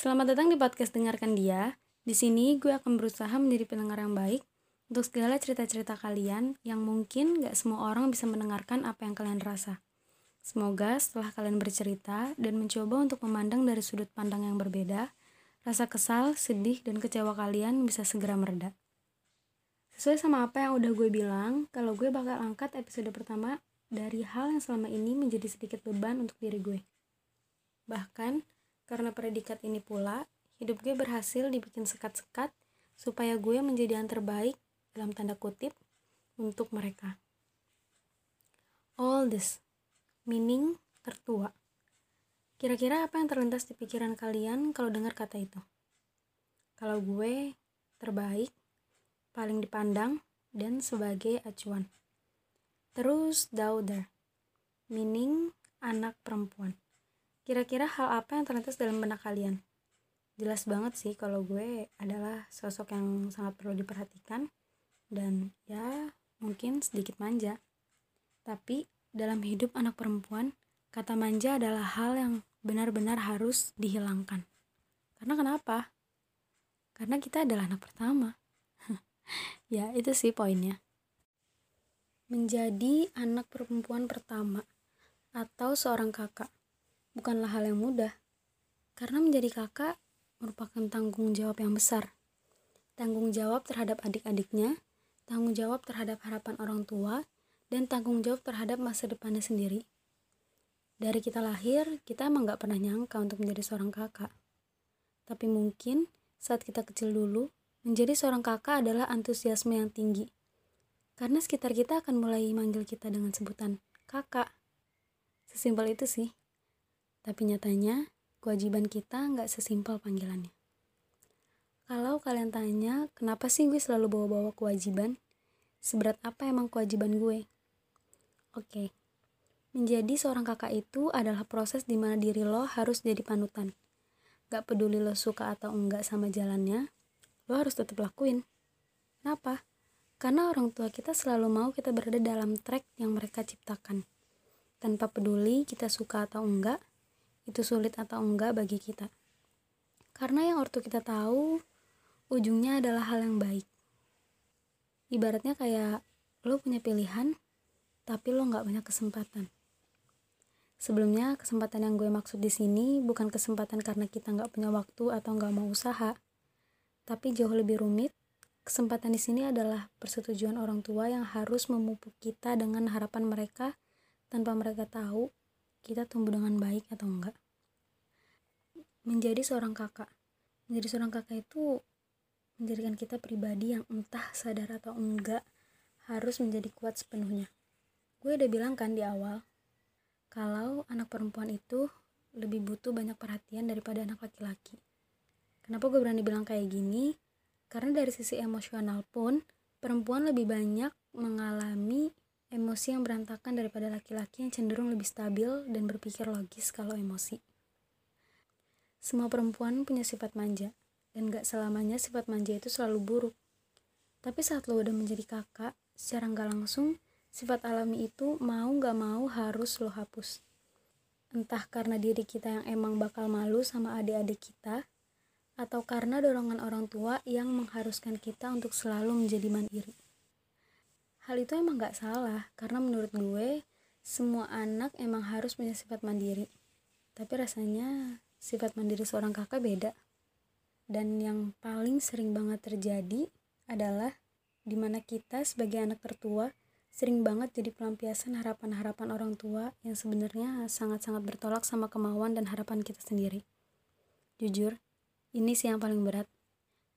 Selamat datang di podcast Dengarkan Dia. Di sini gue akan berusaha menjadi pendengar yang baik untuk segala cerita-cerita kalian yang mungkin gak semua orang bisa mendengarkan apa yang kalian rasa. Semoga setelah kalian bercerita dan mencoba untuk memandang dari sudut pandang yang berbeda, rasa kesal, sedih, dan kecewa kalian bisa segera mereda. Sesuai sama apa yang udah gue bilang, kalau gue bakal angkat episode pertama dari hal yang selama ini menjadi sedikit beban untuk diri gue. Bahkan, karena predikat ini pula, hidup gue berhasil dibikin sekat-sekat supaya gue menjadi yang terbaik dalam tanda kutip untuk mereka. All this, meaning tertua. Kira-kira apa yang terlintas di pikiran kalian kalau dengar kata itu? Kalau gue terbaik, paling dipandang, dan sebagai acuan. Terus daughter, meaning anak perempuan. Kira-kira hal apa yang terlintas dalam benak kalian? Jelas banget sih kalau gue adalah sosok yang sangat perlu diperhatikan dan ya mungkin sedikit manja. Tapi dalam hidup anak perempuan, kata manja adalah hal yang benar-benar harus dihilangkan. Karena kenapa? Karena kita adalah anak pertama. ya, itu sih poinnya. Menjadi anak perempuan pertama atau seorang kakak bukanlah hal yang mudah, karena menjadi kakak merupakan tanggung jawab yang besar. Tanggung jawab terhadap adik-adiknya, tanggung jawab terhadap harapan orang tua, dan tanggung jawab terhadap masa depannya sendiri. Dari kita lahir, kita emang gak pernah nyangka untuk menjadi seorang kakak. Tapi mungkin saat kita kecil dulu, menjadi seorang kakak adalah antusiasme yang tinggi. Karena sekitar kita akan mulai manggil kita dengan sebutan kakak. Sesimpel itu sih. Tapi nyatanya, kewajiban kita nggak sesimpel panggilannya. Kalau kalian tanya, kenapa sih gue selalu bawa-bawa kewajiban? Seberat apa emang kewajiban gue? Oke, menjadi seorang kakak itu adalah proses di mana diri lo harus jadi panutan. Gak peduli lo suka atau enggak sama jalannya, lo harus tetap lakuin. Kenapa? Karena orang tua kita selalu mau kita berada dalam track yang mereka ciptakan. Tanpa peduli kita suka atau enggak, itu sulit atau enggak bagi kita. Karena yang ortu kita tahu, ujungnya adalah hal yang baik. Ibaratnya kayak lo punya pilihan, tapi lo nggak punya kesempatan. Sebelumnya, kesempatan yang gue maksud di sini bukan kesempatan karena kita nggak punya waktu atau nggak mau usaha, tapi jauh lebih rumit. Kesempatan di sini adalah persetujuan orang tua yang harus memupuk kita dengan harapan mereka tanpa mereka tahu kita tumbuh dengan baik atau enggak. Menjadi seorang kakak. Menjadi seorang kakak itu menjadikan kita pribadi yang entah sadar atau enggak harus menjadi kuat sepenuhnya. Gue udah bilang kan di awal kalau anak perempuan itu lebih butuh banyak perhatian daripada anak laki-laki. Kenapa gue berani bilang kayak gini? Karena dari sisi emosional pun perempuan lebih banyak mengalami emosi yang berantakan daripada laki-laki yang cenderung lebih stabil dan berpikir logis kalau emosi. Semua perempuan punya sifat manja, dan gak selamanya sifat manja itu selalu buruk. Tapi saat lo udah menjadi kakak, secara gak langsung, sifat alami itu mau gak mau harus lo hapus. Entah karena diri kita yang emang bakal malu sama adik-adik kita, atau karena dorongan orang tua yang mengharuskan kita untuk selalu menjadi mandiri hal itu emang gak salah karena menurut gue semua anak emang harus punya sifat mandiri tapi rasanya sifat mandiri seorang kakak beda dan yang paling sering banget terjadi adalah di mana kita sebagai anak tertua sering banget jadi pelampiasan harapan-harapan orang tua yang sebenarnya sangat-sangat bertolak sama kemauan dan harapan kita sendiri. Jujur, ini sih yang paling berat.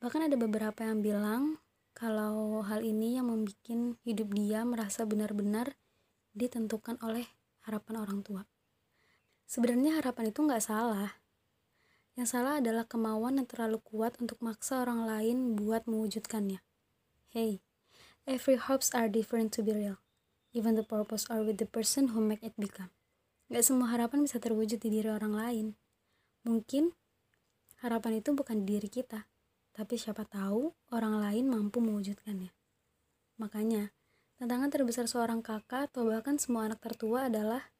Bahkan ada beberapa yang bilang kalau hal ini yang membuat hidup dia merasa benar-benar ditentukan oleh harapan orang tua. Sebenarnya harapan itu nggak salah. Yang salah adalah kemauan yang terlalu kuat untuk maksa orang lain buat mewujudkannya. Hey, every hopes are different to be real. Even the purpose are with the person who make it become. Gak semua harapan bisa terwujud di diri orang lain. Mungkin harapan itu bukan di diri kita, tapi siapa tahu orang lain mampu mewujudkannya. Makanya, tantangan terbesar seorang kakak atau bahkan semua anak tertua adalah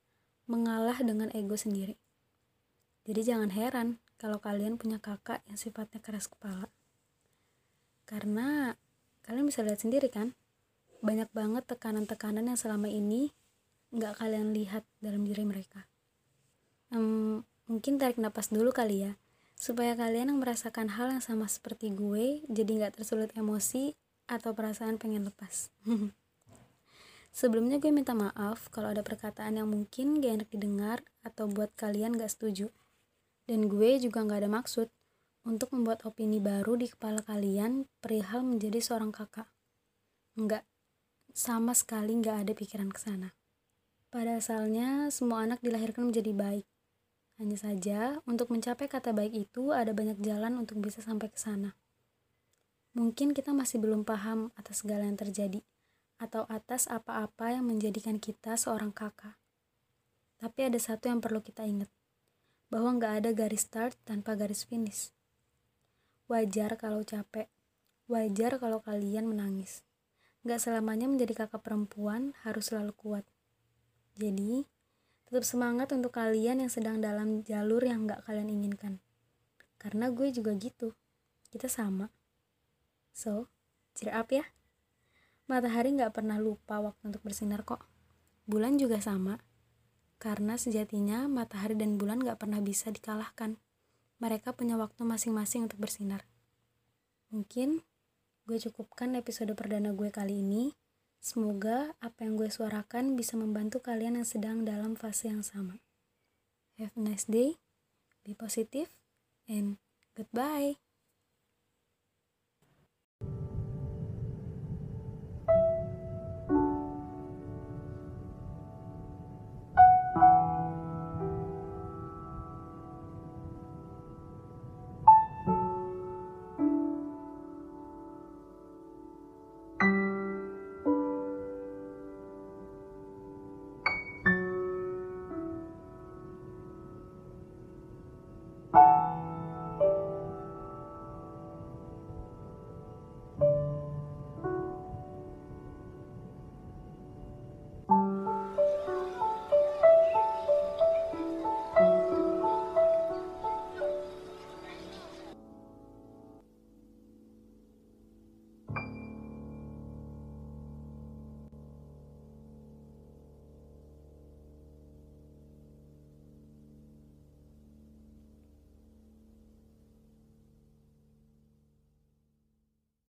mengalah dengan ego sendiri. Jadi jangan heran kalau kalian punya kakak yang sifatnya keras kepala. Karena kalian bisa lihat sendiri kan, banyak banget tekanan-tekanan yang selama ini nggak kalian lihat dalam diri mereka. Um, mungkin tarik napas dulu kali ya, supaya kalian yang merasakan hal yang sama seperti gue, jadi nggak tersulut emosi atau perasaan pengen lepas. Sebelumnya gue minta maaf kalau ada perkataan yang mungkin gak enak didengar atau buat kalian gak setuju. Dan gue juga gak ada maksud untuk membuat opini baru di kepala kalian perihal menjadi seorang kakak. Enggak, sama sekali gak ada pikiran ke sana. Pada asalnya, semua anak dilahirkan menjadi baik. Hanya saja, untuk mencapai kata baik itu ada banyak jalan untuk bisa sampai ke sana. Mungkin kita masih belum paham atas segala yang terjadi atau atas apa-apa yang menjadikan kita seorang kakak. Tapi ada satu yang perlu kita ingat, bahwa nggak ada garis start tanpa garis finish. Wajar kalau capek, wajar kalau kalian menangis. Nggak selamanya menjadi kakak perempuan harus selalu kuat. Jadi, tetap semangat untuk kalian yang sedang dalam jalur yang nggak kalian inginkan. Karena gue juga gitu, kita sama. So, cheer up ya. Matahari nggak pernah lupa waktu untuk bersinar kok. Bulan juga sama. Karena sejatinya matahari dan bulan nggak pernah bisa dikalahkan. Mereka punya waktu masing-masing untuk bersinar. Mungkin gue cukupkan episode perdana gue kali ini. Semoga apa yang gue suarakan bisa membantu kalian yang sedang dalam fase yang sama. Have a nice day, be positive, and goodbye.